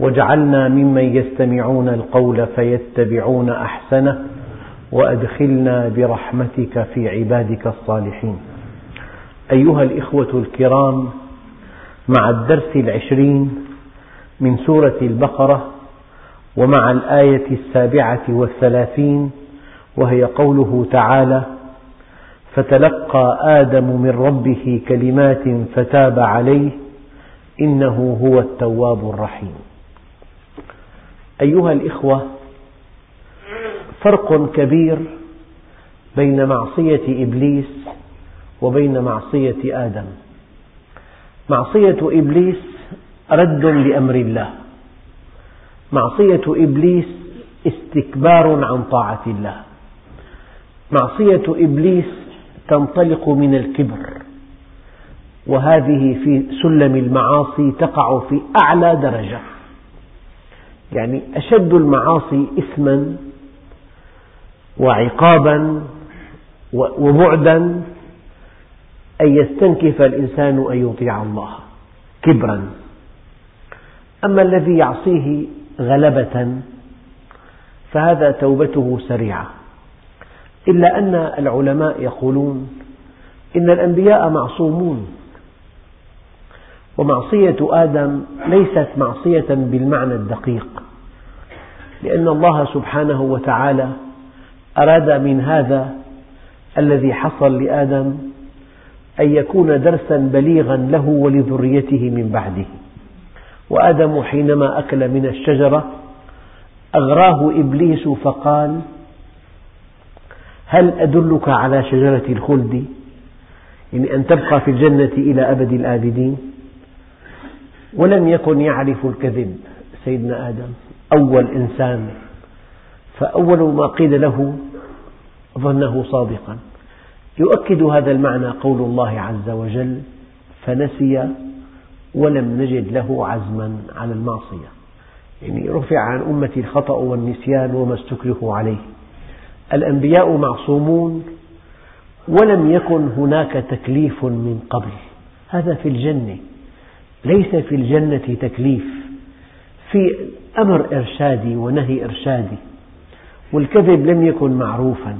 واجعلنا ممن يستمعون القول فيتبعون أحسنه وأدخلنا برحمتك في عبادك الصالحين. أيها الإخوة الكرام مع الدرس العشرين من سورة البقرة ومع الآية السابعة والثلاثين وهي قوله تعالى فتلقى آدم من ربه كلمات فتاب عليه إنه هو التواب الرحيم. أيها الإخوة فرق كبير بين معصية إبليس وبين معصية آدم. معصية إبليس رد لأمر الله. معصية إبليس استكبار عن طاعة الله. معصية إبليس تنطلق من الكبر. وهذه في سلم المعاصي تقع في أعلى درجة. يعني أشد المعاصي إثما وعقابا وبعدا أن يستنكف الإنسان أن يطيع الله كبرا. أما الذي يعصيه غلبة فهذا توبته سريعة. إلا أن العلماء يقولون إن الأنبياء معصومون. ومعصية آدم ليست معصية بالمعنى الدقيق لأن الله سبحانه وتعالى أراد من هذا الذي حصل لآدم أن يكون درسا بليغا له ولذريته من بعده. وآدم حينما أكل من الشجرة أغراه إبليس فقال هل أدلك على شجرة الخلد؟ يعني أن تبقى في الجنة إلى أبد الآبدين. ولم يكن يعرف الكذب. سيدنا آدم أول إنسان. فأول ما قيل له ظنه صادقا. يؤكد هذا المعنى قول الله عز وجل فنسي ولم نجد له عزما على المعصية. يعني رفع عن أمتي الخطأ والنسيان وما استكرهوا عليه. الأنبياء معصومون ولم يكن هناك تكليف من قبل. هذا في الجنة. ليس في الجنة تكليف في أمر إرشادي ونهي إرشادي والكذب لم يكن معروفا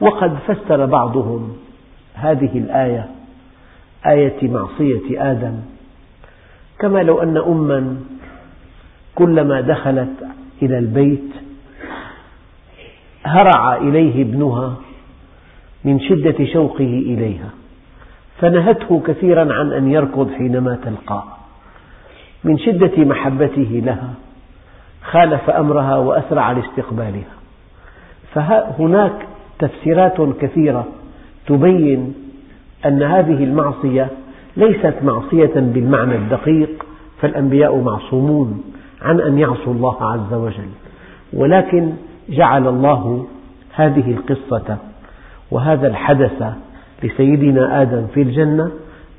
وقد فسر بعضهم هذه الآية آية معصية آدم كما لو أن أما كلما دخلت إلى البيت هرع إليه ابنها من شدة شوقه إليها. فنهته كثيرا عن أن يركض حينما تلقاه من شدة محبته لها خالف أمرها وأسرع لاستقبالها. فهناك تفسيرات كثيرة تبين أن هذه المعصية ليست معصية بالمعنى الدقيق فالأنبياء معصومون عن أن يعصوا الله عز وجل. ولكن جعل الله هذه القصة وهذا الحدث لسيدنا آدم في الجنة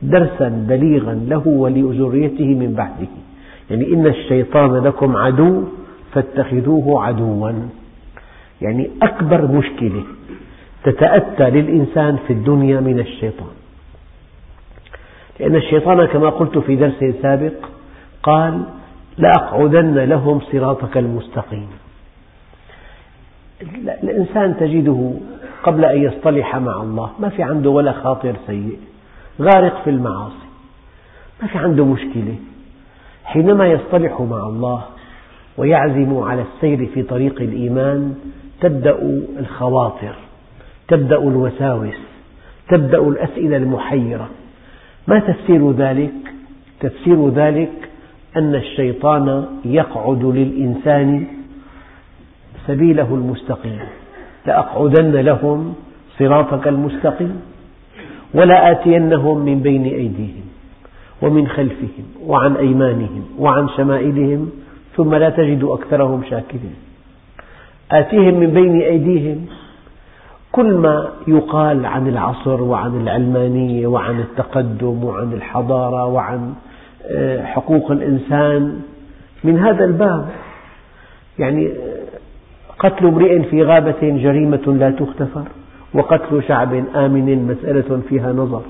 درسا بليغا له ولذريته من بعده. يعني إن الشيطان لكم عدو فاتخذوه عدوا. يعني أكبر مشكلة تتأتى للإنسان في الدنيا من الشيطان. لأن الشيطان كما قلت في درس سابق قال لأقعدن لهم صراطك المستقيم. الإنسان تجده قبل أن يصطلح مع الله. ما في عنده ولا خاطر سيء. غارق في المعاصي. ما في عنده مشكلة. حينما يصطلح مع الله ويعزم على السير في طريق الإيمان تبدأ الخواطر تبدأ الوساوس تبدأ الأسئلة المحيرة. ما تفسير ذلك؟ تفسير ذلك أن الشيطان يقعد للإنسان سبيله المستقيم. لأقعدن لهم صراطك المستقيم ولآتينهم من بين أيديهم ومن خلفهم وعن أيمانهم وعن شمائلهم ثم لا تجد أكثرهم شاكرين. آتيهم من بين أيديهم كل ما يقال عن العصر وعن العلمانية وعن التقدم وعن الحضارة وعن آه، حقوق الإنسان من هذا الباب. يعني قتل امرئ في غابة جريمة لا تغتفر وقتل شعب آمن مسألة فيها نظر.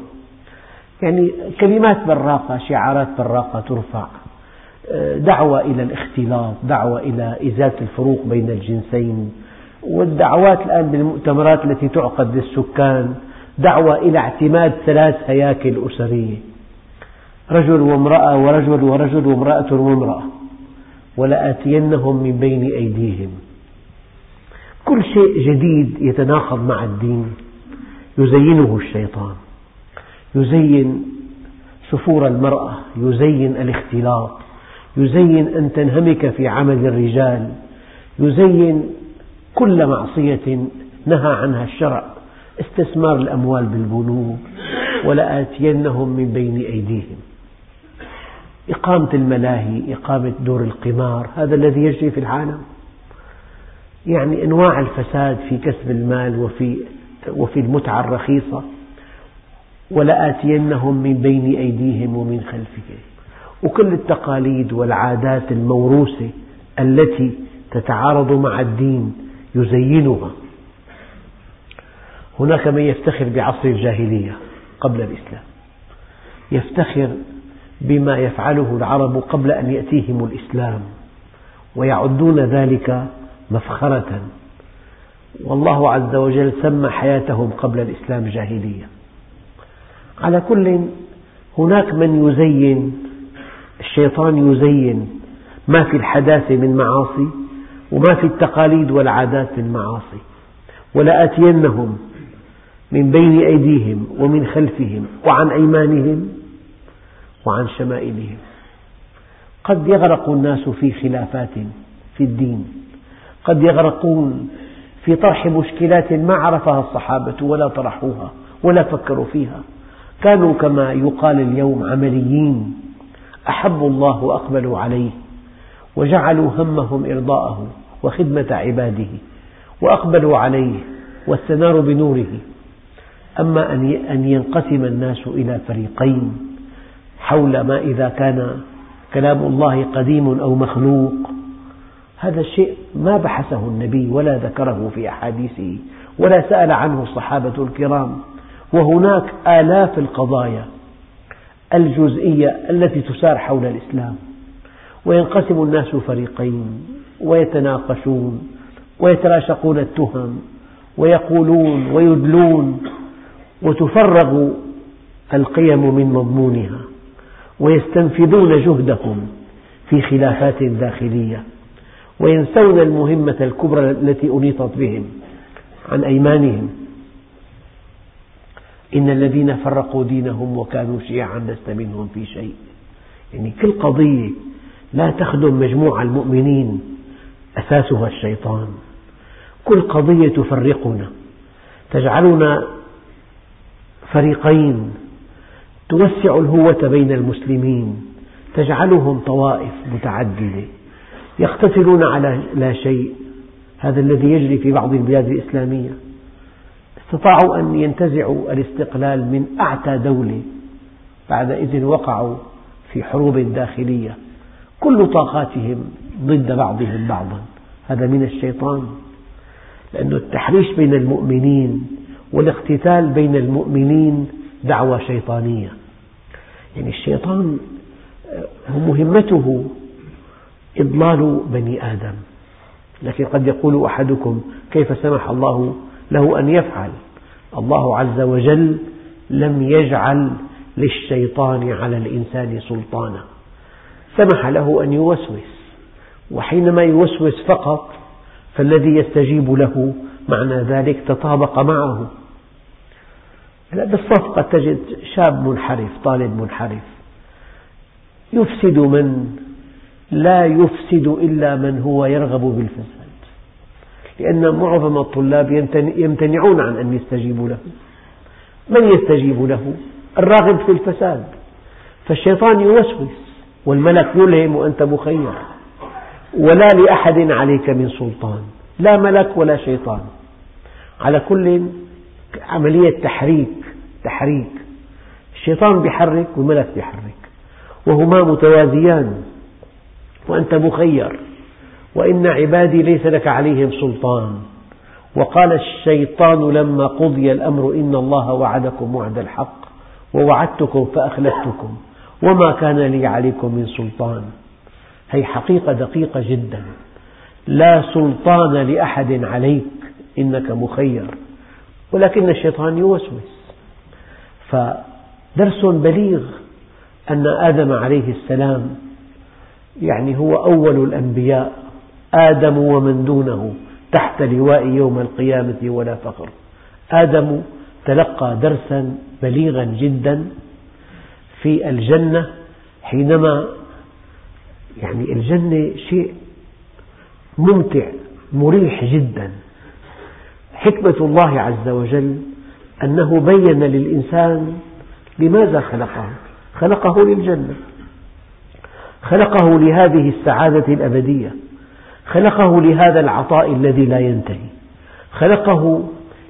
يعني كلمات براقة شعارات براقة ترفع دعوة إلى الاختلاط دعوة إلى إزالة الفروق بين الجنسين والدعوات الآن بالمؤتمرات التي تعقد للسكان دعوة إلى اعتماد ثلاث هياكل أسرية. رجل وامرأة ورجل ورجل وامرأة وامرأة ولآتينهم من بين أيديهم. كل شيء جديد يتناقض مع الدين. يزينه الشيطان. يزين سفور المرأة. يزين الاختلاط. يزين أن تنهمك في عمل الرجال. يزين كل معصية نهى عنها الشرع. استثمار الأموال بالبنوك. ولآتينهم من بين أيديهم. إقامة الملاهي إقامة دور القمار هذا الذي يجري في العالم. يعني أنواع الفساد في كسب المال وفي, وفي المتعة الرخيصة ولآتينهم من بين أيديهم ومن خلفهم. وكل التقاليد والعادات الموروثة التي تتعارض مع الدين يزينها. هناك من يفتخر بعصر الجاهلية قبل الإسلام. يفتخر بما يفعله العرب قبل أن يأتيهم الإسلام ويعدون ذلك مفخرة والله عز وجل سمى حياتهم قبل الإسلام جاهلية. على كل هناك من يزين الشيطان يزين ما في الحداثة من معاصي وما في التقاليد والعادات من معاصي. ولآتينهم من بين أيديهم ومن خلفهم وعن أيمانهم وعن شمائلهم. قد يغرق الناس في خلافات في الدين. قد يغرقون في طرح مشكلات ما عرفها الصحابة ولا طرحوها ولا فكروا فيها. كانوا كما يقال اليوم عمليين. أحبوا الله وأقبلوا عليه. وجعلوا همهم إرضاءه وخدمة عباده. وأقبلوا عليه واستناروا بنوره. أما أن ينقسم الناس إلى فريقين حول ما إذا كان كلام الله قديم أو مخلوق. هذا الشيء ما بحثه النبي ولا ذكره في أحاديثه ولا سأل عنه الصحابة الكرام. وهناك آلاف القضايا الجزئية التي تسار حول الإسلام. وينقسم الناس فريقين ويتناقشون ويتراشقون التهم ويقولون ويدلون وتفرغ القيم من مضمونها ويستنفذون جهدهم في خلافات داخلية. وينسون المهمة الكبرى التي أنيطت بهم عن أيمانهم. إن الذين فرقوا دينهم وكانوا شيعا لست منهم في شيء. يعني كل قضية لا تخدم مجموع المؤمنين أساسها الشيطان. كل قضية تفرقنا تجعلنا فريقين توسع الهوة بين المسلمين تجعلهم طوائف متعددة. يقتتلون على لا شيء هذا الذي يجري في بعض البلاد الإسلامية. استطاعوا أن ينتزعوا الاستقلال من أعتى دولة بعد إذن وقعوا في حروب داخلية كل طاقاتهم ضد بعضهم بعضا. هذا من الشيطان. لأن التحريش بين المؤمنين والاقتتال بين المؤمنين دعوة شيطانية. يعني الشيطان مهمته إضلال بني آدم. لكن قد يقول أحدكم كيف سمح الله له أن يفعل؟ الله عز وجل لم يجعل للشيطان على الإنسان سلطانا. سمح له أن يوسوس وحينما يوسوس فقط فالذي يستجيب له معنى ذلك تطابق معه. بالصف قد تجد شاب منحرف طالب منحرف يفسد من لا يفسد إلا من هو يرغب بالفساد. لأن معظم الطلاب يمتنعون عن أن يستجيبوا له. من يستجيب له؟ الراغب في الفساد. فالشيطان يوسوس والملك يلهم وأنت مخير. ولا لأحد عليك من سلطان. لا ملك ولا شيطان. على كل عملية تحريك تحريك. الشيطان بيحرك والملك بيحرك. وهما متوازيان. وأنت مخير. وإن عبادي ليس لك عليهم سلطان. وقال الشيطان لما قضي الأمر إن الله وعدكم وعد الحق ووعدتكم فأخلفتكم وما كان لي عليكم من سلطان. هي حقيقة دقيقة جدا. لا سلطان لأحد عليك إنك مخير. ولكن الشيطان يوسوس. فدرس بليغ أن آدم عليه السلام يعني هو أول الأنبياء آدم ومن دونه تحت لواء يوم القيامة ولا فخر آدم تلقى درسا بليغا جدا في الجنة حينما يعني الجنة شيء ممتع مريح جدا. حكمة الله عز وجل أنه بين للإنسان لماذا خلقه؟ خلقه للجنة. خلقه لهذه السعادة الأبدية. خلقه لهذا العطاء الذي لا ينتهي. خلقه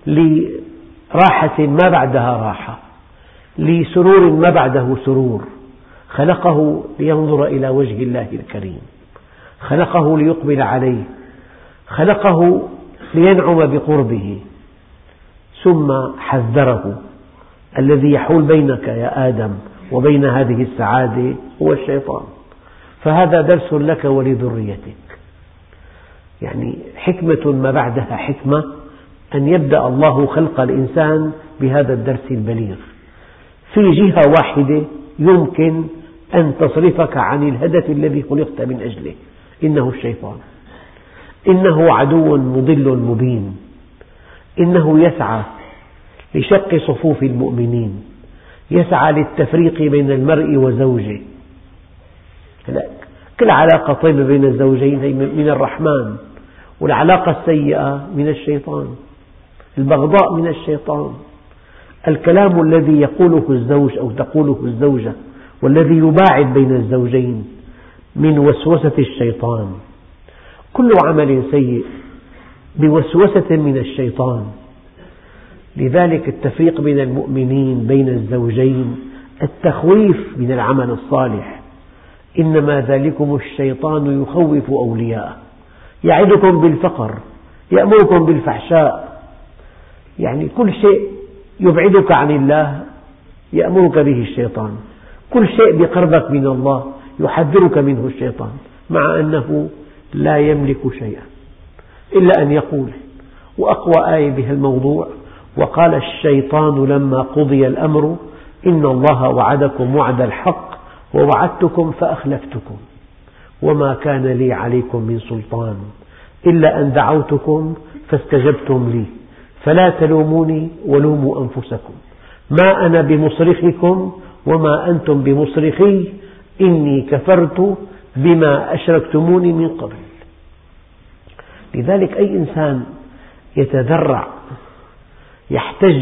لراحة ما بعدها راحة. لسرور ما بعده سرور. خلقه لينظر إلى وجه الله الكريم. خلقه ليقبل عليه. خلقه لينعم بقربه. ثم حذره. الذي يحول بينك يا آدم وبين هذه السعادة هو الشيطان. فهذا درس لك ولذريتك. يعني حكمة ما بعدها حكمة أن يبدأ الله خلق الإنسان بهذا الدرس البليغ. في جهة واحدة يمكن أن تصرفك عن الهدف الذي خلقت من أجله. إنه الشيطان. إنه عدو مضل مبين. إنه يسعى لشق صفوف المؤمنين. يسعى للتفريق بين المرء وزوجه. كل علاقة طيبة بين الزوجين هي من الرحمن والعلاقة السيئة من الشيطان. البغضاء من الشيطان. الكلام الذي يقوله الزوج أو تقوله الزوجة والذي يباعد بين الزوجين من وسوسة الشيطان. كل عمل سيء بوسوسة من الشيطان. لذلك التفريق بين المؤمنين بين الزوجين التخويف من العمل الصالح. إنما ذلكم الشيطان يخوف أولياءه. يعدكم بالفقر يأمركم بالفحشاء. يعني كل شيء يبعدك عن الله يأمرك به الشيطان. كل شيء بقربك من الله يحذرك منه الشيطان مع أنه لا يملك شيئا إلا أن يقول. وأقوى آية بها الموضوع وقال الشيطان لما قضي الأمر إن الله وعدكم وعد الحق ووعدتكم فأخلفتكم وما كان لي عليكم من سلطان إلا أن دعوتكم فاستجبتم لي فلا تلوموني ولوموا أنفسكم ما أنا بمصرخكم وما أنتم بمصرخي إني كفرت بما أشركتموني من قبل لذلك أي إنسان يتذرع يحتج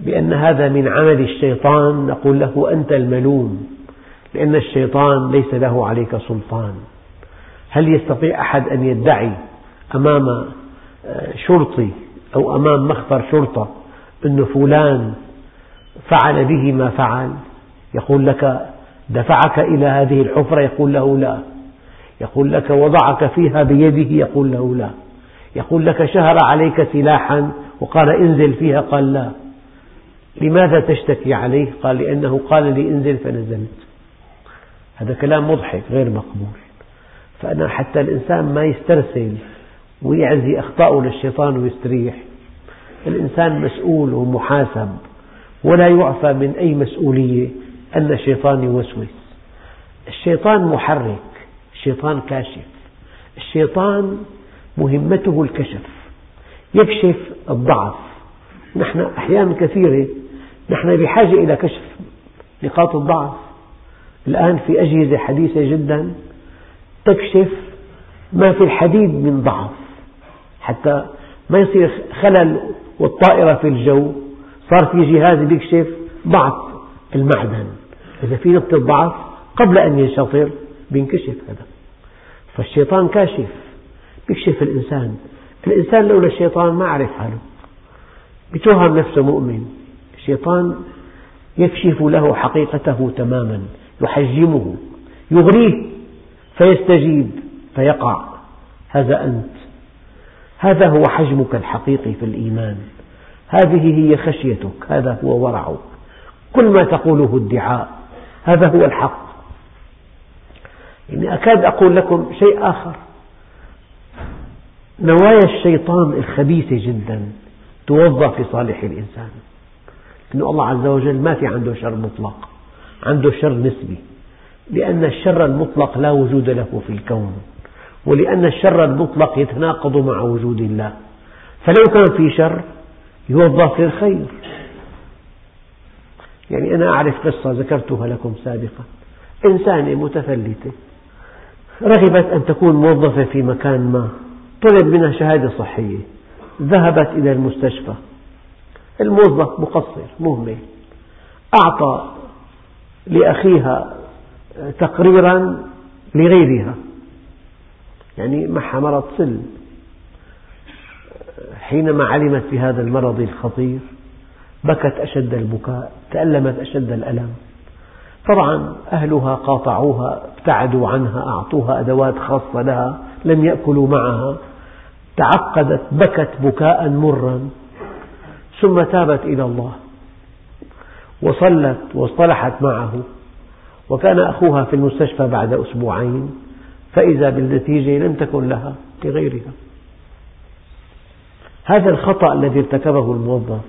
بأن هذا من عمل الشيطان نقول له أنت الملوم لأن الشيطان ليس له عليك سلطان. هل يستطيع أحد أن يدعي أمام آه، شرطي أو أمام مخبر شرطة أن فلان فعل به ما فعل؟ يقول لك دفعك إلى هذه الحفرة؟ يقول له لا. يقول لك وضعك فيها بيده؟ يقول له لا. يقول لك شهر عليك سلاحا؟ وقال انزل فيها. قال لا. لماذا تشتكي عليه؟ قال لأنه قال لي انزل فنزلت. هذا كلام مضحك غير مقبول. فأنا حتى الإنسان ما يسترسل ويعزي أخطاءه للشيطان ويستريح. الإنسان مسؤول ومحاسب ولا يعفى من أي مسؤولية أن الشيطان يوسوس. الشيطان محرك الشيطان كاشف. الشيطان مهمته الكشف يكشف الضعف. نحن أحيانا كثيرة نحن بحاجة إلى كشف نقاط الضعف. الآن في أجهزة حديثة جدا تكشف ما في الحديد من ضعف حتى ما يصير خلل والطائرة في الجو صار في جهاز يكشف ضعف المعدن. إذا في نقطة ضعف قبل أن ينشطر بينكشف هذا. فالشيطان كاشف بيكشف الإنسان. الإنسان لولا الشيطان ما عرف حاله. بتوهم نفسه مؤمن الشيطان يكشف له حقيقته تماما. يحجمه يغريه فيستجيب فيقع. هذا أنت. هذا هو حجمك الحقيقي في الإيمان. هذه هي خشيتك. هذا هو ورعك. كل ما تقوله ادعاء هذا هو الحق. يعني أكاد أقول لكم شيء آخر. نوايا الشيطان الخبيثة جدا توظف لصالح الإنسان. لأن الله عز وجل ما في عنده شر مطلق. عنده شر نسبي لأن الشر المطلق لا وجود له في الكون ولأن الشر المطلق يتناقض مع وجود الله. فلو كان في شر يوظف للخير يعني أنا أعرف قصة ذكرتها لكم سابقا. إنسانة متفلتة رغبت أن تكون موظفة في مكان ما طلب منها شهادة صحية ذهبت إلى المستشفى. الموظف مقصر مهمل أعطى لأخيها تقريرا لغيرها. يعني معها مرض سل. حينما علمت بهذا المرض الخطير بكت أشد البكاء تألمت أشد الألم. طبعا أهلها قاطعوها ابتعدوا عنها أعطوها أدوات خاصة لها لم يأكلوا معها. تعقدت بكت بكاء مرا ثم تابت إلى الله. وصلت واصطلحت معه. وكان أخوها في المستشفى بعد أسبوعين فإذا بالنتيجة لم تكن لها لغيرها. هذا الخطأ الذي ارتكبه الموظف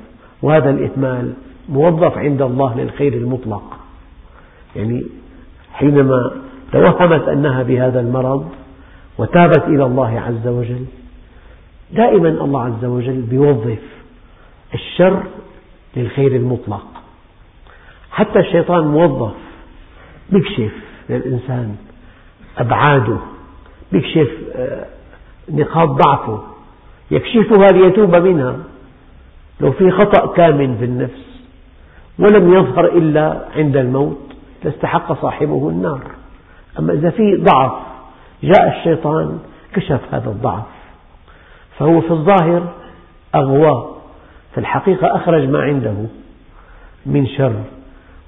وهذا الإهمال موظف عند الله للخير المطلق. يعني حينما توهمت أنها بهذا المرض وتابت إلى الله عز وجل دائما الله عز وجل يوظف الشر للخير المطلق. حتى الشيطان موظف. يكشف للإنسان أبعاده. يكشف آه، نقاط ضعفه. يكشفها ليتوب منها. لو في خطأ كامن في النفس ولم يظهر إلا عند الموت لاستحق صاحبه النار. أما إذا في ضعف جاء الشيطان كشف هذا الضعف. فهو في الظاهر أغواه في الحقيقة أخرج ما عنده من شر.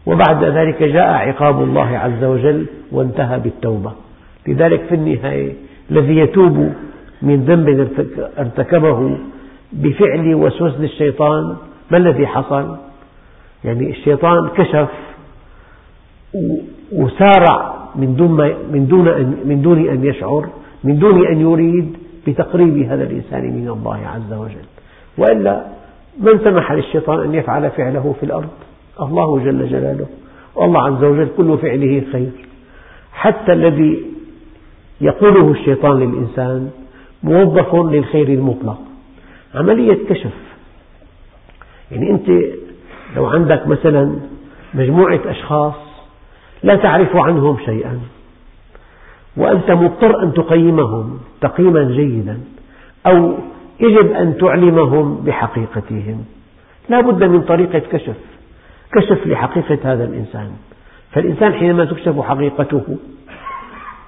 وبعد ذلك جاء عقاب الله عز وجل وانتهى بالتوبة. لذلك في النهاية الذي يتوب من ذنب ارتكبه بفعل وسوسة الشيطان ما الذي حصل؟ يعني الشيطان كشف وسارع من دون, من دون, أن من دون أن يشعر من دون أن يريد بتقريب هذا الإنسان من الله عز وجل. وإلا من سمح للشيطان أن يفعل فعله في الأرض؟ الله جل جلاله. والله عز وجل كل فعله خير. حتى الذي يقوله الشيطان للإنسان موظف للخير المطلق. عملية كشف. يعني أنت لو عندك مثلا مجموعة أشخاص لا تعرف عنهم شيئا وأنت مضطر أن تقيمهم تقييما جيدا أو يجب أن تعلمهم بحقيقتهم. لا بد من طريقة كشف. كشف لحقيقة هذا الإنسان. فالإنسان حينما تكشف حقيقته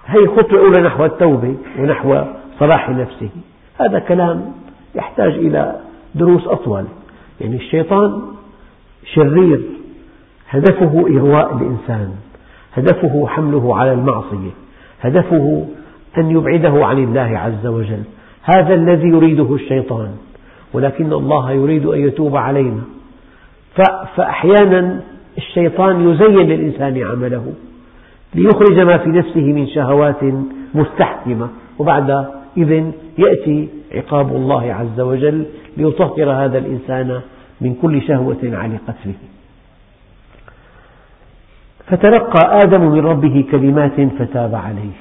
هي خطوة أولى نحو التوبة ونحو صلاح نفسه. هذا كلام يحتاج إلى دروس أطول. يعني الشيطان شرير. هدفه إغواء الإنسان. هدفه حمله على المعصية. هدفه أن يبعده عن الله عز وجل. هذا الذي يريده الشيطان. ولكن الله يريد أن يتوب علينا. فأحيانا الشيطان يزين للإنسان عمله ليخرج ما في نفسه من شهوات مستحكمة وبعد إذن يأتي عقاب الله عز وجل ليطهر هذا الإنسان من كل شهوة علقت به. فتلقى آدم من ربه كلمات فتاب عليه.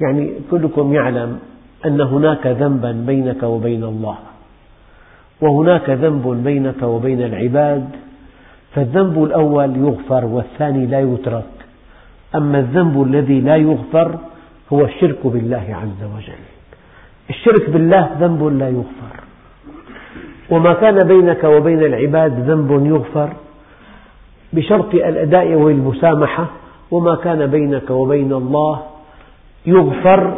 يعني كلكم يعلم أن هناك ذنبا بينك وبين الله. وهناك ذنب بينك وبين العباد فالذنب الأول يغفر والثاني لا يترك. أما الذنب الذي لا يغفر هو الشرك بالله عز وجل. الشرك بالله ذنب لا يغفر. وما كان بينك وبين العباد ذنب يغفر بشرط الأداء والمسامحة وما كان بينك وبين الله يغفر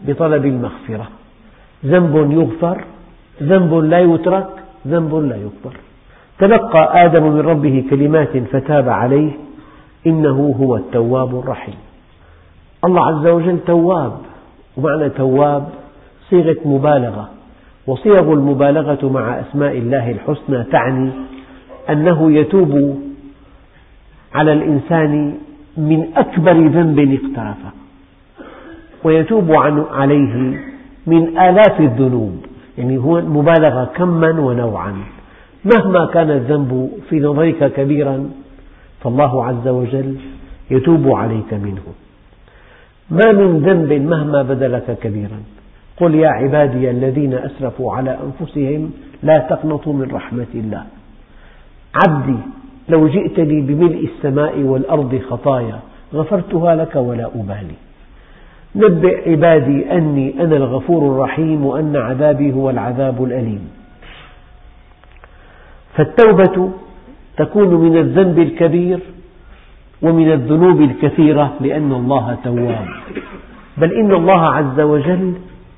بطلب المغفرة. ذنب يغفر ذنب لا يترك ذنب لا يغفر تلقى آدم من ربه كلمات فتاب عليه إنه هو التواب الرحيم. الله عز وجل تواب. ومعنى تواب صيغة مبالغة. وصيغ المبالغة مع أسماء الله الحسنى تعني أنه يتوب على الإنسان من أكبر ذنب اقترفه. ويتوب عليه من آلاف الذنوب. يعني هو مبالغة كما ونوعا. مهما كان الذنب في نظرك كبيرا فالله عز وجل يتوب عليك منه. ما من ذنب مهما بدا لك كبيرا. قل يا عبادي الذين أسرفوا على أنفسهم لا تقنطوا من رحمة الله. عبدي لو جئتني بملء السماء والأرض خطايا غفرتها لك ولا أبالي. نبئ عبادي أني أنا الغفور الرحيم وأن عذابي هو العذاب الأليم. فالتوبة تكون من الذنب الكبير ومن الذنوب الكثيرة لأن الله تواب. بل إن الله عز وجل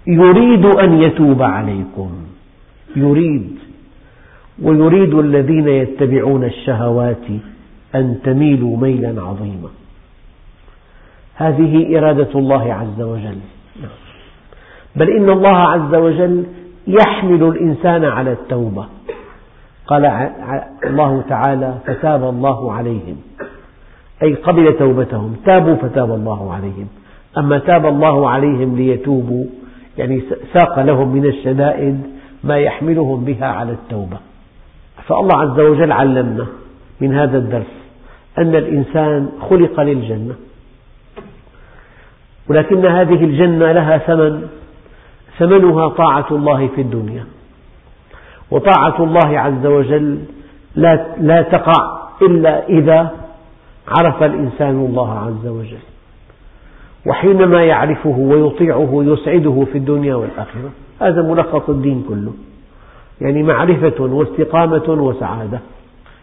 يريد أن يتوب عليكم. يريد. ويريد الذين يتبعون الشهوات أن تميلوا ميلا عظيما. هذه إرادة الله عز وجل. بل إن الله عز وجل يحمل الإنسان على التوبة. قال الله تعالى فتاب الله عليهم. أي قبل توبتهم. تابوا فتاب الله عليهم. أما تاب الله عليهم ليتوبوا يعني ساق لهم من الشدائد ما يحملهم بها على التوبة. فالله عز وجل علمنا من هذا الدرس أن الإنسان خلق للجنة. ولكن هذه الجنة لها ثمن ثمنها طاعة الله في الدنيا. وطاعة الله عز وجل لا, لا تقع إلا إذا عرف الإنسان الله عز وجل. وحينما يعرفه ويطيعه يسعده في الدنيا والآخرة هذا ملخص الدين كله. يعني معرفة واستقامة وسعادة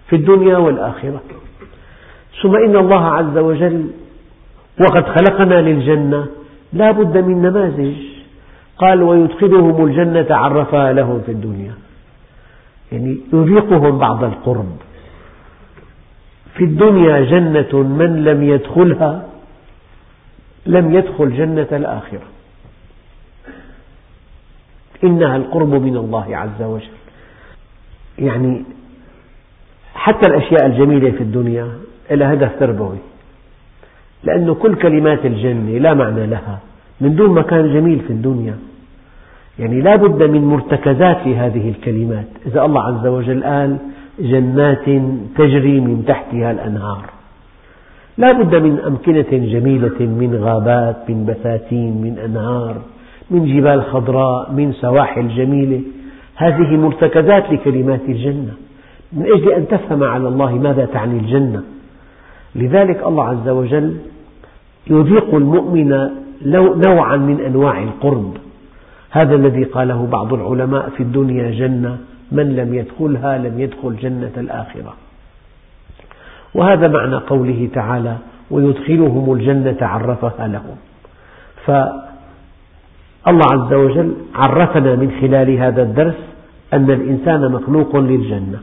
في الدنيا والآخرة. ثم إن الله عز وجل وقد خلقنا للجنة لا بد من نماذج. قال ويدخلهم الجنة عرفها لهم في الدنيا. يعني يذيقهم بعض القرب. في الدنيا جنة من لم يدخلها لم يدخل جنة الآخرة. إنها القرب من الله عز وجل. يعني حتى الأشياء الجميلة في الدنيا لها هدف تربوي. لأن كل كلمات الجنة لا معنى لها. من دون مكان جميل في الدنيا. يعني لا بد من مرتكزات لهذه الكلمات. إذا الله عز وجل قال جنات تجري من تحتها الأنهار. لا بد من أمكنة جميلة من غابات من بساتين من أنهار من جبال خضراء من سواحل جميلة. هذه مرتكزات لكلمات الجنة. من أجل أن تفهم على الله ماذا تعني الجنة. لذلك الله عز وجل يذيق المؤمن نوعا من أنواع القرب. هذا الذي قاله بعض العلماء في الدنيا جنة من لم يدخلها لم يدخل جنة الآخرة. وهذا معنى قوله تعالى ويدخلهم الجنة عرفها لهم. فالله عز وجل عرفنا من خلال هذا الدرس أن الإنسان مخلوق للجنة.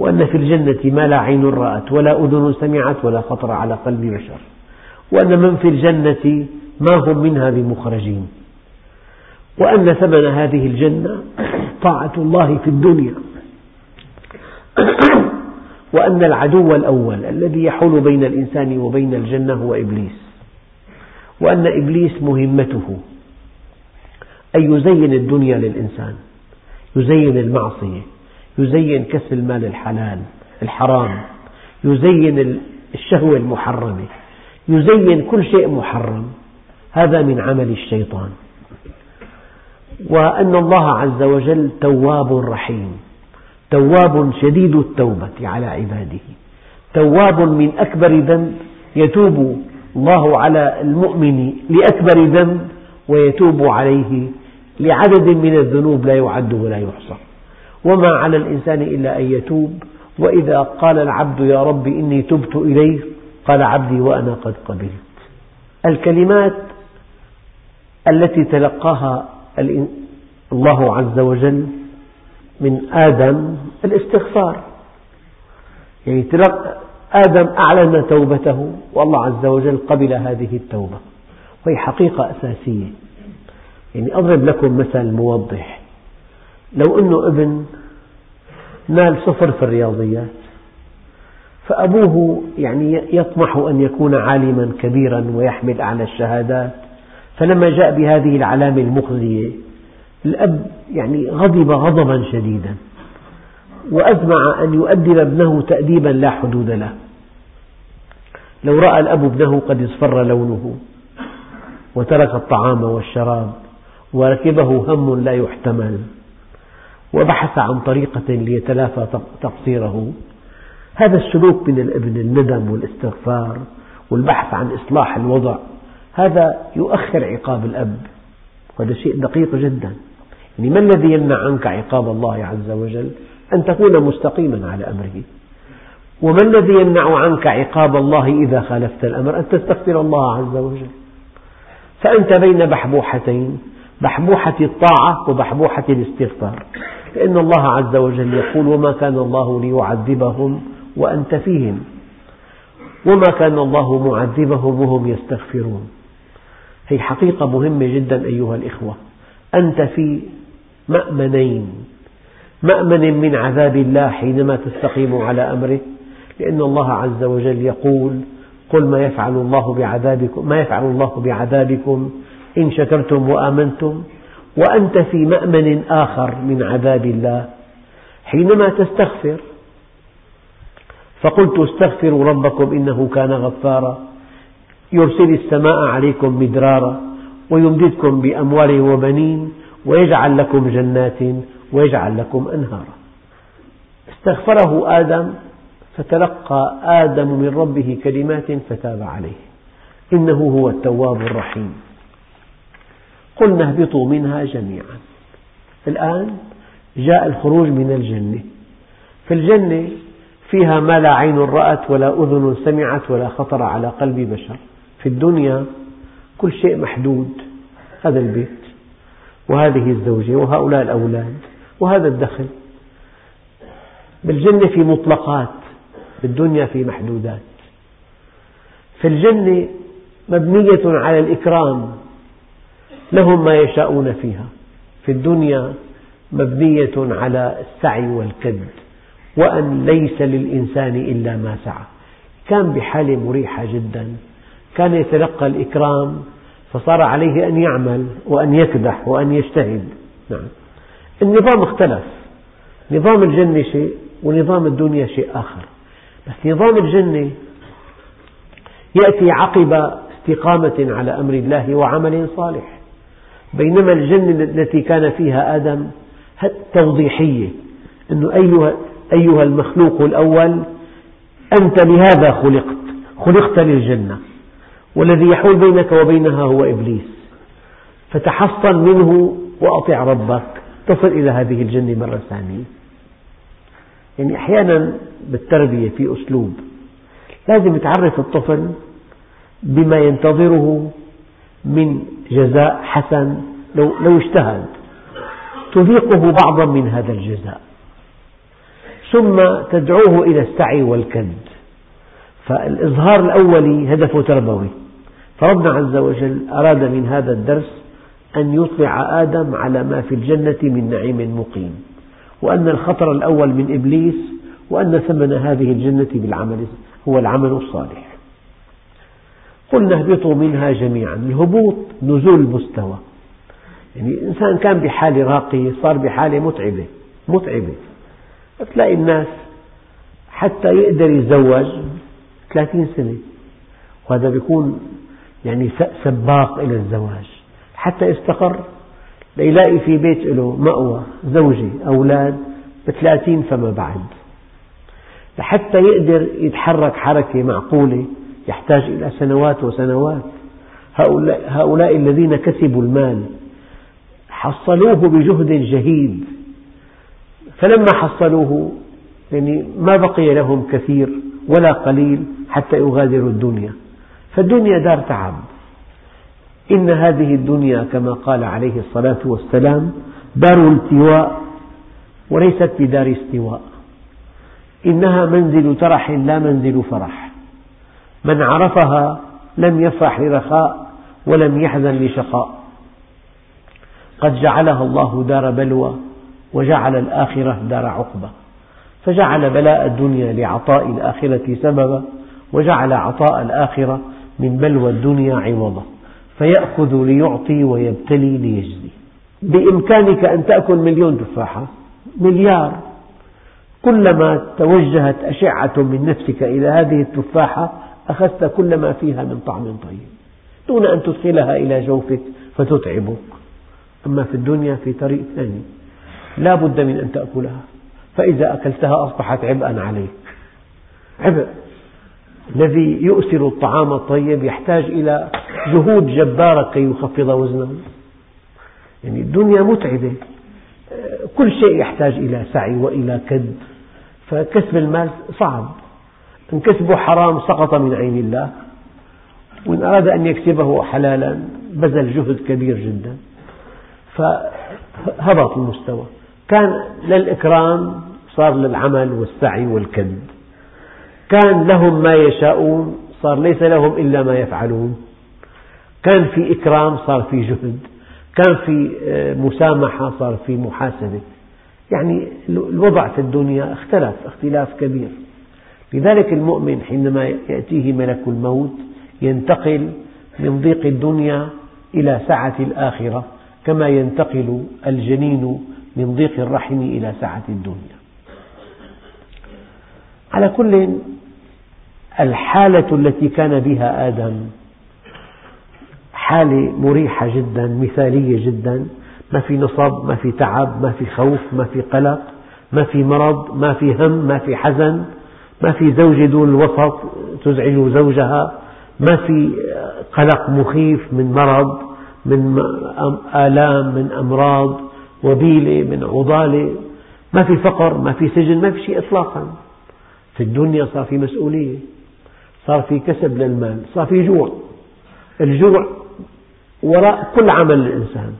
وأن في الجنة ما لا عين رأت ولا أذن سمعت ولا خطر على قلب بشر. وأن من في الجنة ما هم منها بمخرجين وأن ثمن هذه الجنة طاعة الله في الدنيا. وأن العدو الأول الذي يحول بين الإنسان وبين الجنة هو إبليس. وأن إبليس مهمته أن يزين الدنيا للإنسان يزين المعصية. يزين كسب المال الحلال الحرام. يزين الشهوة المحرمة. يزين كل شيء محرم. هذا من عمل الشيطان. وأن الله عز وجل تواب رحيم. تواب شديد التوبة على عباده. تواب من أكبر ذنب يتوب الله على المؤمن لأكبر ذنب ويتوب عليه لعدد من الذنوب لا يعد ولا يحصى. وما على الإنسان إلا أن يتوب. وإذا قال العبد يا رب إني تبت إليك قال عبدي وأنا قد قبلت. الكلمات التي تلقاها الله عز وجل من آدم الاستغفار. يعني آدم أعلن توبته والله عز وجل قبل هذه التوبة. وهي حقيقة أساسية. يعني أضرب لكم مثل موضح. لو أنه ابن نال صفر في الرياضيات فأبوه يعني يطمح أن يكون عالما كبيرا ويحمل أعلى الشهادات. فلما جاء بهذه العلامة المخزية الأب يعني غضب غضبا شديدا وأزمع أن يؤدب ابنه تأديبا لا حدود له. لو رأى الأب ابنه قد اصفر لونه وترك الطعام والشراب وركبه هم لا يحتمل. وبحث عن طريقة ليتلافى تقصيره هذا السلوك من الإبن الندم والإستغفار والبحث عن إصلاح الوضع هذا يؤخر عقاب الأب وهذا شيء دقيق جدا. يعني ما الذي يمنع عنك عقاب الله عز وجل؟ أن تكون مستقيما على أمره. وما الذي يمنع عنك عقاب الله إذا خالفت الأمر؟ أن تستغفر الله عز وجل. فأنت بين بحبوحتين بحبوحة الطاعة وبحبوحة الاستغفار. لأن الله عز وجل يقول وما كان الله ليعذبهم وأنت فيهم. وما كان الله معذبهم وهم يستغفرون. هي حقيقة مهمة جدا أيها الإخوة. أنت في مأمنين. مأمن من عذاب الله حينما تستقيم على أمره. لأن الله عز وجل يقول قل ما يفعل الله بعذابكم ما يفعل الله بعذابكم إن شكرتم وآمنتم. وأنت في مأمن آخر من عذاب الله حينما تستغفر. فقلت استغفروا ربكم إنه كان غفارا. يرسل السماء عليكم مدرارا ويمددكم بأموال وبنين ويجعل لكم جنات ويجعل لكم أنهارا. استغفره آدم فتلقى آدم من ربه كلمات فتاب عليه. إنه هو التواب الرحيم. قلنا اهبطوا منها جميعا. الآن جاء الخروج من الجنة. في الجنة فيها ما لا عين رأت ولا أذن سمعت ولا خطر على قلب بشر. في الدنيا كل شيء محدود. هذا البيت وهذه الزوجة وهؤلاء الأولاد وهذا الدخل. بالجنة في مطلقات بالدنيا في محدودات. في الجنة مبنية على الإكرام. لهم ما يشاءون فيها. في الدنيا مبنية على السعي والكد وأن ليس للإنسان إلا ما سعى. كان بحالة مريحة جدا. كان يتلقى الإكرام فصار عليه أن يعمل وأن يكدح وأن يجتهد. نعم. النظام اختلف. نظام الجنة شيء ونظام الدنيا شيء آخر. بس نظام الجنة يأتي عقب استقامة على أمر الله وعمل صالح. بينما الجنة التي كان فيها آدم توضيحية أنه أيها, أيها المخلوق الأول أنت لهذا خلقت خلقت للجنة والذي يحول بينك وبينها هو إبليس. فتحصن منه وأطع ربك. تصل إلى هذه الجنة مرة ثانية. يعني أحيانا بالتربية في أسلوب. لازم تعرف الطفل بما ينتظره من جزاء حسن لو, لو اجتهد. تذيقه بعضا من هذا الجزاء. ثم تدعوه إلى السعي والكد. فالإظهار الأولي هدفه تربوي. فربنا عز وجل أراد من هذا الدرس أن يطلع آدم على ما في الجنة من نعيم مقيم. وأن الخطر الأول من إبليس وأن ثمن هذه الجنة بالعمل هو العمل الصالح. قلنا اهبطوا منها جميعا الهبوط نزول المستوى. يعني الإنسان كان بحالة راقية صار بحالة متعبة متعبة. تلاقي الناس حتى يقدر يتزوج ثلاثين سنة. وهذا بيكون يعني سباق إلى الزواج. حتى يستقر ليلاقي في بيت له مأوى زوجة أولاد بثلاثين فما بعد. لحتى يقدر يتحرك حركة معقولة يحتاج إلى سنوات وسنوات. هؤلاء, هؤلاء الذين كسبوا المال حصلوه بجهد جهيد. فلما حصلوه يعني ما بقي لهم كثير ولا قليل حتى يغادروا الدنيا. فالدنيا دار تعب. إن هذه الدنيا كما قال عليه الصلاة والسلام دار التواء وليست بدار استواء. إنها منزل ترح لا منزل فرح. من عرفها لم يفرح لرخاء ولم يحزن لشقاء. قد جعلها الله دار بلوى وجعل الآخرة دار عقبة فجعل بلاء الدنيا لعطاء الآخرة سببا وجعل عطاء الآخرة من بلوى الدنيا عوضا. فيأخذ ليعطي ويبتلي ليجزي. بإمكانك أن تأكل مليون تفاحة مليار. كلما توجهت أشعة من نفسك إلى هذه التفاحة أخذت كل ما فيها من طعم طيب. دون أن تدخلها إلى جوفك فتتعبك. أما في الدنيا في طريق ثاني. لا بد من أن تأكلها. فإذا أكلتها أصبحت عبئا عليك. عبء الذي يؤثر الطعام الطيب يحتاج إلى جهود جبارة كي يخفض وزنه. يعني الدنيا متعبة. كل شيء يحتاج إلى سعي وإلى كد. فكسب المال صعب. إن كسبه حرام سقط من عين الله. وإن أراد أن يكسبه حلالا بذل جهد كبير جدا. فهبط المستوى. كان للإكرام صار للعمل والسعي والكد كان لهم ما يشاءون صار ليس لهم إلا ما يفعلون. كان في إكرام صار في جهد. كان في آه، مسامحة صار في محاسبة. يعني الوضع في الدنيا اختلف اختلاف كبير. لذلك المؤمن حينما يأتيه ملك الموت ينتقل من ضيق الدنيا إلى سعة الآخرة كما ينتقل الجنين من ضيق الرحم إلى سعة الدنيا. على كل الحالة التي كان بها آدم حالة مريحة جدا مثالية جدا. ما في نصب ما في تعب ما في خوف ما في قلق ما في مرض ما في هم ما في حزن. ما في زوجة دون الوسط تزعج زوجها ما في قلق مخيف من مرض من آلام من أمراض وبيلة من عضالة. ما في فقر ما في سجن ما في شيء إطلاقا. في الدنيا صار في مسؤولية صار في كسب للمال صار في جوع. الجوع وراء كل عمل الإنسان.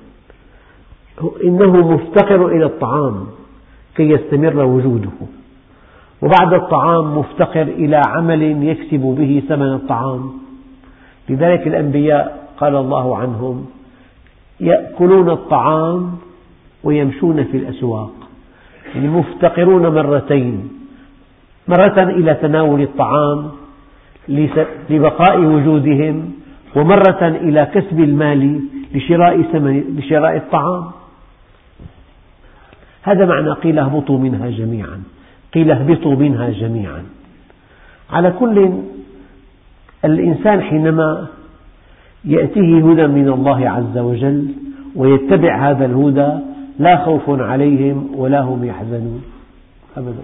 إنه مفتقر إلى الطعام كي يستمر وجوده. وبعد الطعام مفتقر إلى عمل يكسب به ثمن الطعام. لذلك الأنبياء قال الله عنهم يأكلون الطعام ويمشون في الأسواق. يعني مفتقرون مرتين مرة إلى تناول الطعام لبقاء وجودهم ومرة إلى كسب المال لشراء, ثمن لشراء الطعام. هذا معنى قيل اهبطوا منها جميعا. قيل اهبطوا منها جميعا. على كل الإنسان حينما يأتيه هدى من الله عز وجل ويتبع هذا الهدى لا خوف عليهم ولا هم يحزنون أبدا.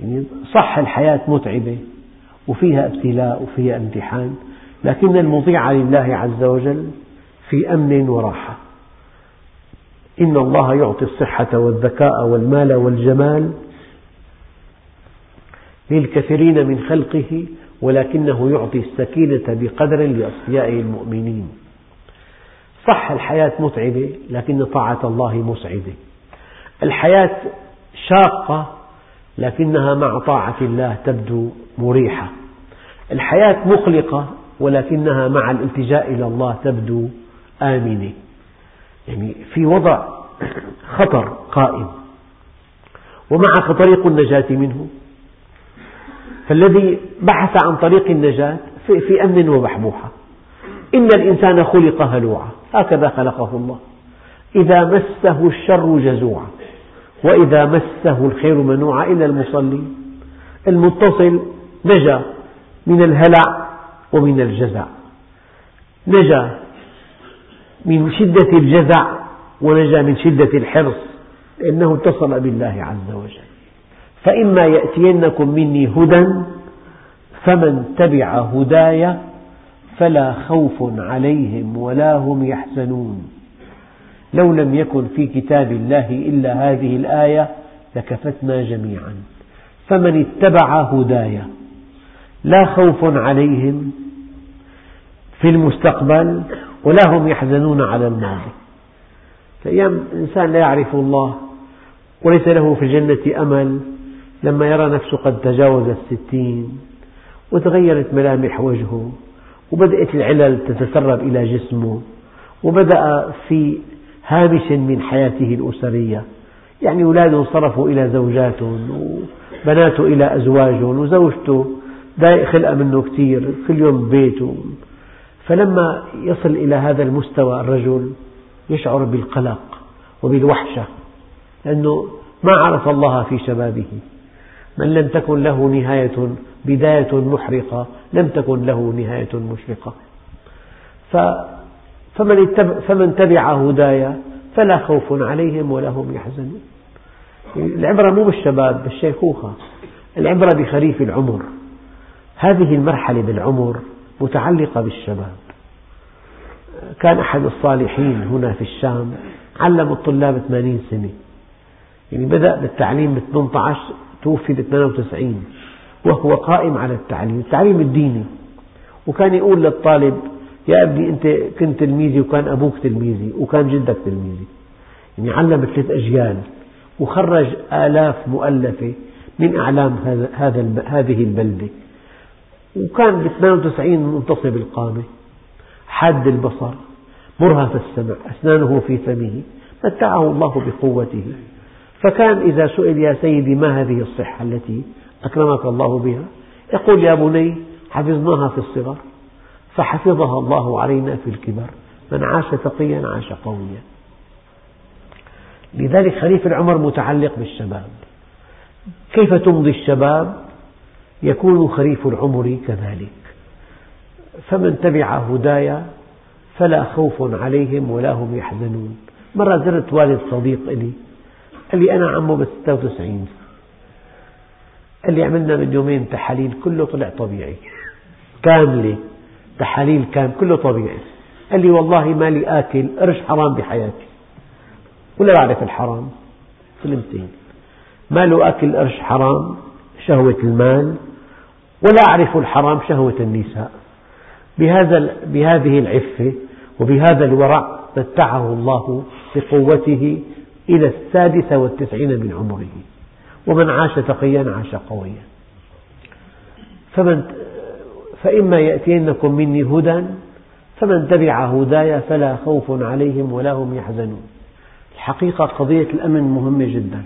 يعني صح الحياة متعبة وفيها ابتلاء وفيها امتحان لكن المطيع لله عز وجل في أمن وراحة. إن الله يعطي الصحة والذكاء والمال والجمال للكثيرين من خلقه ولكنه يعطي السكينة بقدر لأصفيائه المؤمنين. صح الحياة متعبة لكن طاعة الله مسعدة. الحياة شاقة لكنها مع طاعة الله تبدو مريحة. الحياة مقلقة ولكنها مع الالتجاء إلى الله تبدو آمنة. يعني في وضع خطر قائم. ومعك طريق النجاة منه فالذي بحث عن طريق النجاة في أمن وبحبوحة إن الإنسان خلق هلوعا. هكذا خلقه الله. إذا مسه الشر جزوعا. وإذا مسه الخير منوعا إلا المصلي المتصل نجا من الهلع ومن الجزع نجا من شدة الجزع ونجا من شدة الحرص. لأنه اتصل بالله عز وجل. فإما يأتينكم مني هدى فمن تبع هداي فلا خوف عليهم ولا هم يحزنون. لو لم يكن في كتاب الله إلا هذه الآية لكفتنا جميعا. فمن اتبع هداي لا خوف عليهم في المستقبل ولا هم يحزنون على الماضي. أيام إنسان لا يعرف الله وليس له في الجنة أمل لما يرى نفسه قد تجاوز الستين وتغيرت ملامح وجهه وبدأت العلل تتسرب إلى جسمه وبدأ في هامش من حياته الأسرية. يعني أولاده صرفوا إلى زوجاتهم وبناته إلى أزواجهم وزوجته ضايق خلقة منه كثير كل يوم ببيته فلما يصل إلى هذا المستوى الرجل يشعر بالقلق وبالوحشة لأنه ما عرف الله في شبابه. من لم تكن له نهاية بداية محرقة لم تكن له نهاية مشرقة. فمن, فمن تبع هدايا فلا خوف عليهم ولا هم يحزنون. العبرة مو بالشباب بالشيخوخة. العبرة بخريف العمر. هذه المرحلة بالعمر متعلقة بالشباب. كان أحد الصالحين هنا في الشام علم الطلاب 80 سنة. يعني بدأ بالتعليم ب 18 توفي ب 98 وهو قائم على التعليم التعليم الديني. وكان يقول للطالب يا أبني أنت كنت تلميذي وكان أبوك تلميذي وكان جدك تلميذي. يعني علم ثلاث أجيال وخرج آلاف مؤلفة من أعلام هذا هذه البلدة. وكان ب 92 منتصب القامة حاد البصر مرهف السمع أسنانه في فمه متعه الله بقوته. فكان إذا سئل يا سيدي ما هذه الصحة التي أكرمك الله بها؟ يقول يا بني حفظناها في الصغر فحفظها الله علينا في الكبر من عاش تقيا عاش قويا. لذلك خليف العمر متعلق بالشباب. كيف تمضي الشباب؟ يكون خريف العمر كذلك. فمن تبع هدايا فلا خوف عليهم ولا هم يحزنون. مرة زرت والد صديق لي قال لي أنا عمه ب 96 قال لي عملنا من يومين تحاليل كله طلع طبيعي. كاملة. تحاليل كام كله طبيعي. قال لي والله ما لي آكل قرش حرام بحياتي. ولا بعرف الحرام. سلمتين ما له آكل قرش حرام. شهوة المال. ولا أعرف الحرام شهوة النساء. بهذا بهذه العفة وبهذا الورع متعه الله بقوته إلى السادسة والتسعين من عمره. ومن عاش تقيا عاش قويا. فمن فإما يأتينكم مني هدى فمن تبع هداي فلا خوف عليهم ولا هم يحزنون. الحقيقة قضية الأمن مهمة جدا.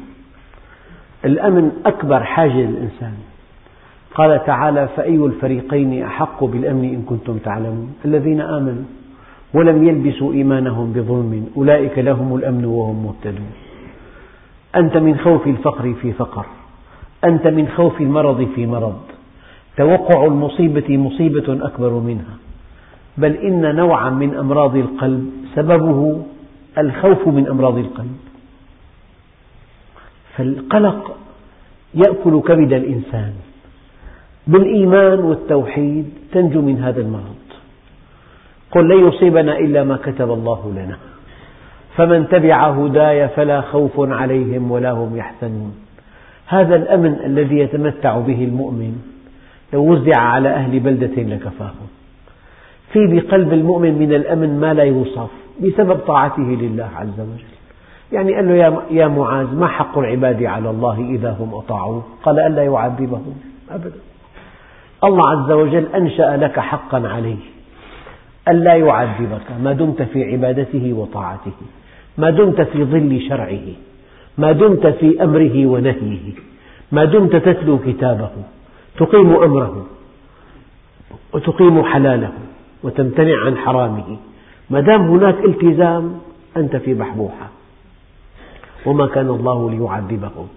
الأمن أكبر حاجة للإنسان. قال تعالى فأي الفريقين أحق بالأمن إن كنتم تعلمون. الذين آمنوا ولم يلبسوا إيمانهم بظلم. أولئك لهم الأمن وهم مهتدون. أنت من خوف الفقر في فقر. أنت من خوف المرض في مرض. توقع المصيبة مصيبة أكبر منها. بل إن نوعا من أمراض القلب سببه الخوف من أمراض القلب. فالقلق يأكل كبد الإنسان. بالإيمان والتوحيد تنجو من هذا المرض. قل لن يصيبنا إلا ما كتب الله لنا. فمن تبع هداي فلا خوف عليهم ولا هم يحزنون. هذا الأمن الذي يتمتع به المؤمن لو وزع على أهل بلدة لكفاهم. في بقلب المؤمن من الأمن ما لا يوصف بسبب طاعته لله عز وجل. يعني قال له يا معاذ ما حق العباد على الله إذا هم أطاعوه؟ قال ألا يعذبهم أبدا. الله عز وجل أنشأ لك حقا عليه. ألا يعذبك ما دمت في عبادته وطاعته ما دمت في ظل شرعه ما دمت في أمره ونهيه ما دمت تتلو كتابه تقيم أمره وتقيم حلاله وتمتنع عن حرامه. ما دام هناك التزام أنت في بحبوحة. وما كان الله ليعذبهم.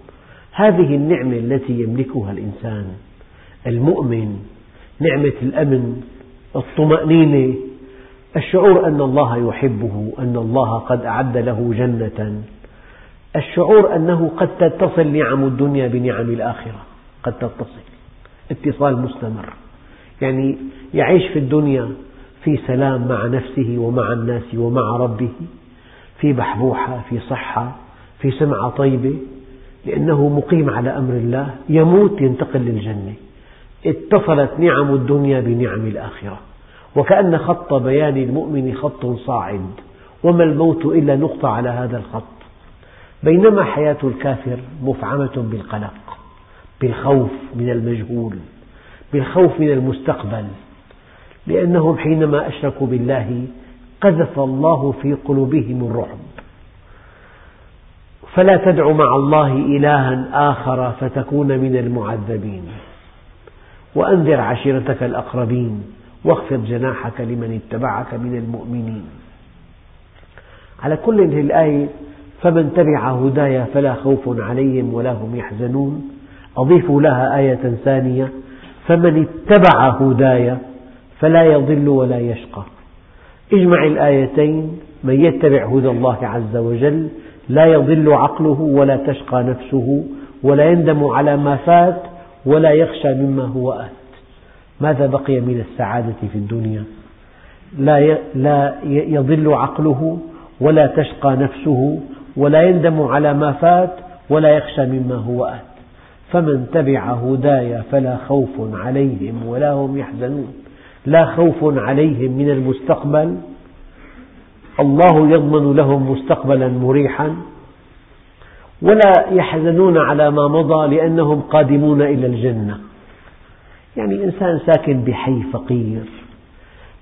هذه النعمة التي يملكها الإنسان المؤمن نعمة الأمن الطمأنينة الشعور أن الله يحبه أن الله قد أعد له جنة. الشعور أنه قد تتصل نعم الدنيا بنعم الآخرة. قد تتصل. اتصال مستمر. يعني يعيش في الدنيا في سلام مع نفسه ومع الناس ومع ربه في بحبوحة في صحة في سمعة طيبة لأنه مقيم على أمر الله يموت ينتقل للجنة. اتصلت نعم الدنيا بنعم الآخرة. وكأن خط بيان المؤمن خط صاعد وما الموت إلا نقطة على هذا الخط. بينما حياة الكافر مفعمة بالقلق بالخوف من المجهول بالخوف من المستقبل. لأنهم حينما أشركوا بالله قذف الله في قلوبهم الرعب. فلا تدع مع الله إلها آخر فتكون من المعذبين. وأنذر عشيرتك الأقربين. واخفض جناحك لمن اتبعك من المؤمنين. على كل هذه الآية فمن تبع هداي فلا خوف عليهم ولا هم يحزنون. أضيف لها آية ثانية فمن اتبع هداي فلا يضل ولا يشقى. اجمع الآيتين من يتبع هدى الله عز وجل لا يضل عقله ولا تشقى نفسه ولا يندم على ما فات ولا يخشى مما هو آت ماذا بقي من السعادة في الدنيا؟ لا يضل عقله ولا تشقى نفسه ولا يندم على ما فات ولا يخشى مما هو آت. فمن تبع هداي فلا خوف عليهم ولا هم يحزنون. لا خوف عليهم من المستقبل. الله يضمن لهم مستقبلا مريحا. ولا يحزنون على ما مضى لأنهم قادمون إلى الجنة. يعني إنسان ساكن بحي فقير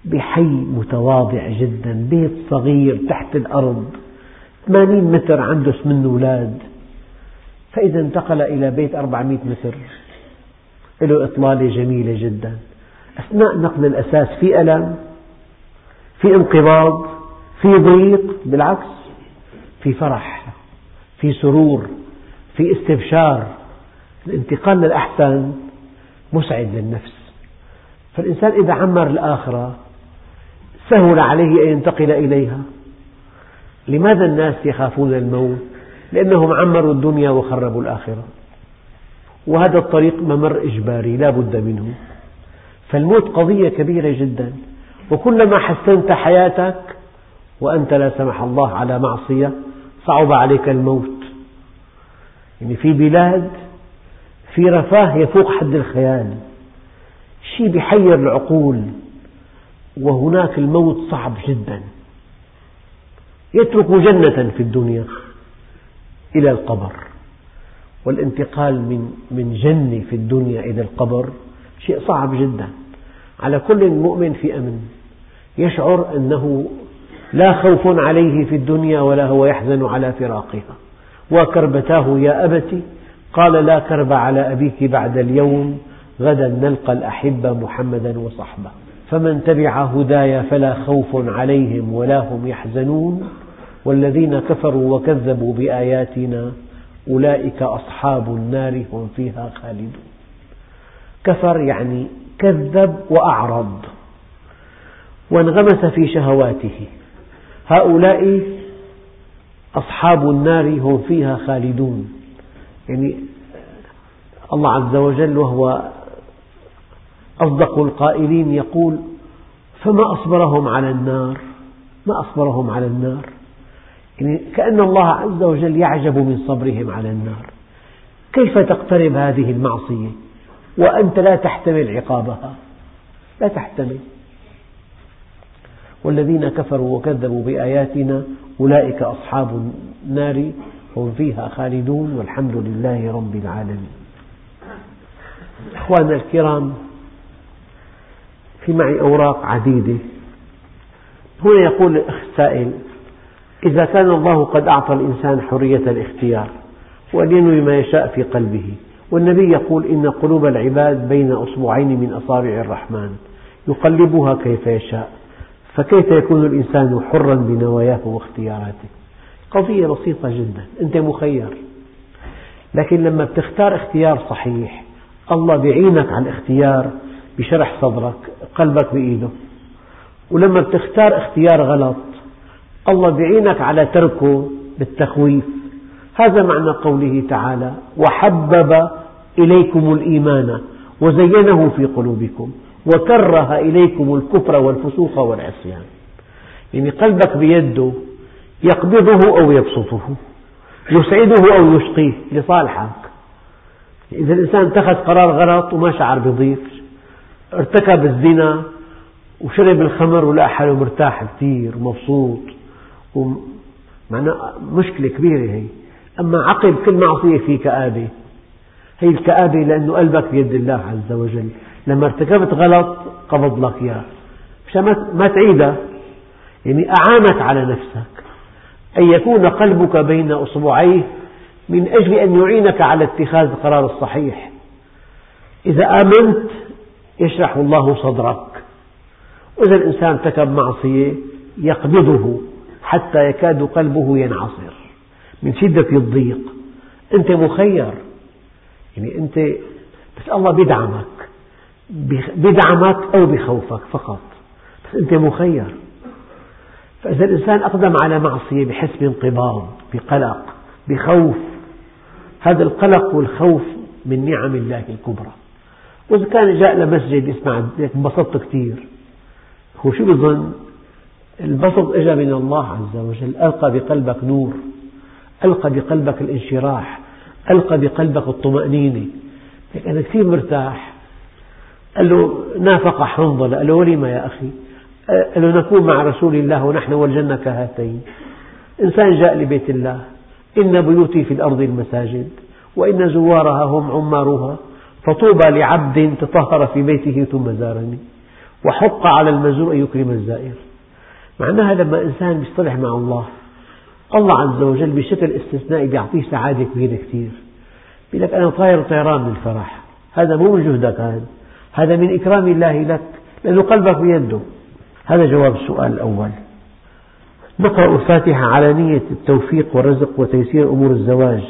بحي متواضع جدا بيت صغير تحت الأرض 80 متر عنده منه أولاد فإذا انتقل إلى بيت 400 متر. له إطلالة جميلة جدا. أثناء نقل الأساس في ألم في انقباض في ضيق بالعكس في فرح في سرور في استبشار. الانتقال للأحسن مسعد للنفس. فالإنسان إذا عمر الآخرة سهل عليه أن ينتقل إليها. لماذا الناس يخافون الموت؟ لأنهم عمروا الدنيا وخربوا الآخرة. وهذا الطريق ممر إجباري لا بد منه. فالموت قضية كبيرة جدا. وكلما حسنت حياتك وأنت لا سمح الله على معصية صعب عليك الموت. يعني في بلاد في رفاه يفوق حد الخيال. شيء بيحير العقول وهناك الموت صعب جدا. يترك جنة في الدنيا إلى القبر والانتقال من من جنة في الدنيا إلى القبر شيء صعب جدا. على كل مؤمن في أمن يشعر أنه لا خوف عليه في الدنيا ولا هو يحزن على فراقها. وكربتاه يا أبت قال لا كرب على أبيك بعد اليوم غدا نلقى الأحبة محمدا وصحبه. فمن تبع هداي فلا خوف عليهم ولا هم يحزنون. والذين كفروا وكذبوا بآياتنا أولئك أصحاب النار هم فيها خالدون. كفر يعني كذب وأعرض. وانغمس في شهواته. هؤلاء أصحاب النار هم فيها خالدون. يعني الله عز وجل وهو أصدق القائلين يقول فما أصبرهم على النار؟ ما أصبرهم على النار؟ يعني كأن الله عز وجل يعجب من صبرهم على النار. كيف تقترب هذه المعصية؟ وأنت لا تحتمل عقابها. لا تحتمل. والذين كفروا وكذبوا بآياتنا أولئك أصحاب النار. هم فيها خالدون والحمد لله رب العالمين. أخواننا الكرام في معي أوراق عديدة. هنا يقول السائل إذا كان الله قد أعطى الإنسان حرية الاختيار وأن ينوي ما يشاء في قلبه والنبي يقول إن قلوب العباد بين أصبعين من أصابع الرحمن يقلبها كيف يشاء فكيف يكون الإنسان حرا بنواياه واختياراته؟ قضية بسيطة جدا. أنت مخير. لكن لما بتختار اختيار صحيح الله بيعينك على الاختيار بشرح صدرك قلبك بإيده. ولما بتختار اختيار غلط الله بيعينك على تركه بالتخويف. هذا معنى قوله تعالى وحبب إليكم الإيمان وزينه في قلوبكم وكره إليكم الكفر والفسوق والعصيان. يعني قلبك بيده يقبضه أو يبسطه يسعده أو يشقيه لصالحك. إذا الإنسان اتخذ قرار غلط وما شعر بضيق ارتكب الزنا وشرب الخمر ولقى حاله مرتاح كثير مبسوط معناه مشكلة كبيرة هي. أما عقب كل معصية في كآبة. هي الكآبة لأنه قلبك بيد الله عز وجل. لما ارتكبت غلط قبض لك إياه. مشان ما تعيدها. يعني أعانك على نفسك أن يكون قلبك بين أصبعيه من أجل أن يعينك على اتخاذ القرار الصحيح. إذا آمنت يشرح الله صدرك. وإذا الإنسان ارتكب معصية يقبضه حتى يكاد قلبه ينعصر من شدة الضيق. أنت مخير. يعني أنت بس الله بيدعمك. بدعمك أو بخوفك فقط. بس أنت مخير. فإذا الإنسان أقدم على معصية بحس بانقباض بقلق بخوف هذا القلق والخوف من نعم الله الكبرى. وإذا كان جاء لمسجد يسمع انبسطت كثير. هو شو بظن؟ البسط اجى من الله عز وجل. ألقى بقلبك نور ألقى بقلبك الانشراح ألقى بقلبك الطمأنينة. أنا كثير مرتاح. قال له نافق حنظلة. قال له ولم يا أخي؟ قال له نكون مع رسول الله ونحن والجنة كهاتين. إنسان جاء لبيت الله إن بيوتي في الأرض المساجد وإن زوارها هم عمارها فطوبى لعبد تطهر في بيته ثم زارني وحق على المزور أن يكرم الزائر. معناها لما إنسان يصطلح مع الله الله عز وجل بشكل استثنائي بيعطيه سعادة كبيرة كثير. يقول لك أنا طاير طيران من الفرح هذا مو من جهدك هذا هذا من إكرام الله لك لأن قلبك بيده. هذا جواب السؤال الأول. نقرأ الفاتحة على نية التوفيق والرزق وتيسير أمور الزواج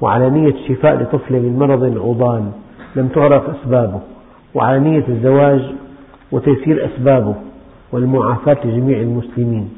وعلى نية الشفاء لطفل من مرض عضال لم تعرف أسبابه وعلى نية الزواج وتيسير أسبابه والمعافاة لجميع المسلمين.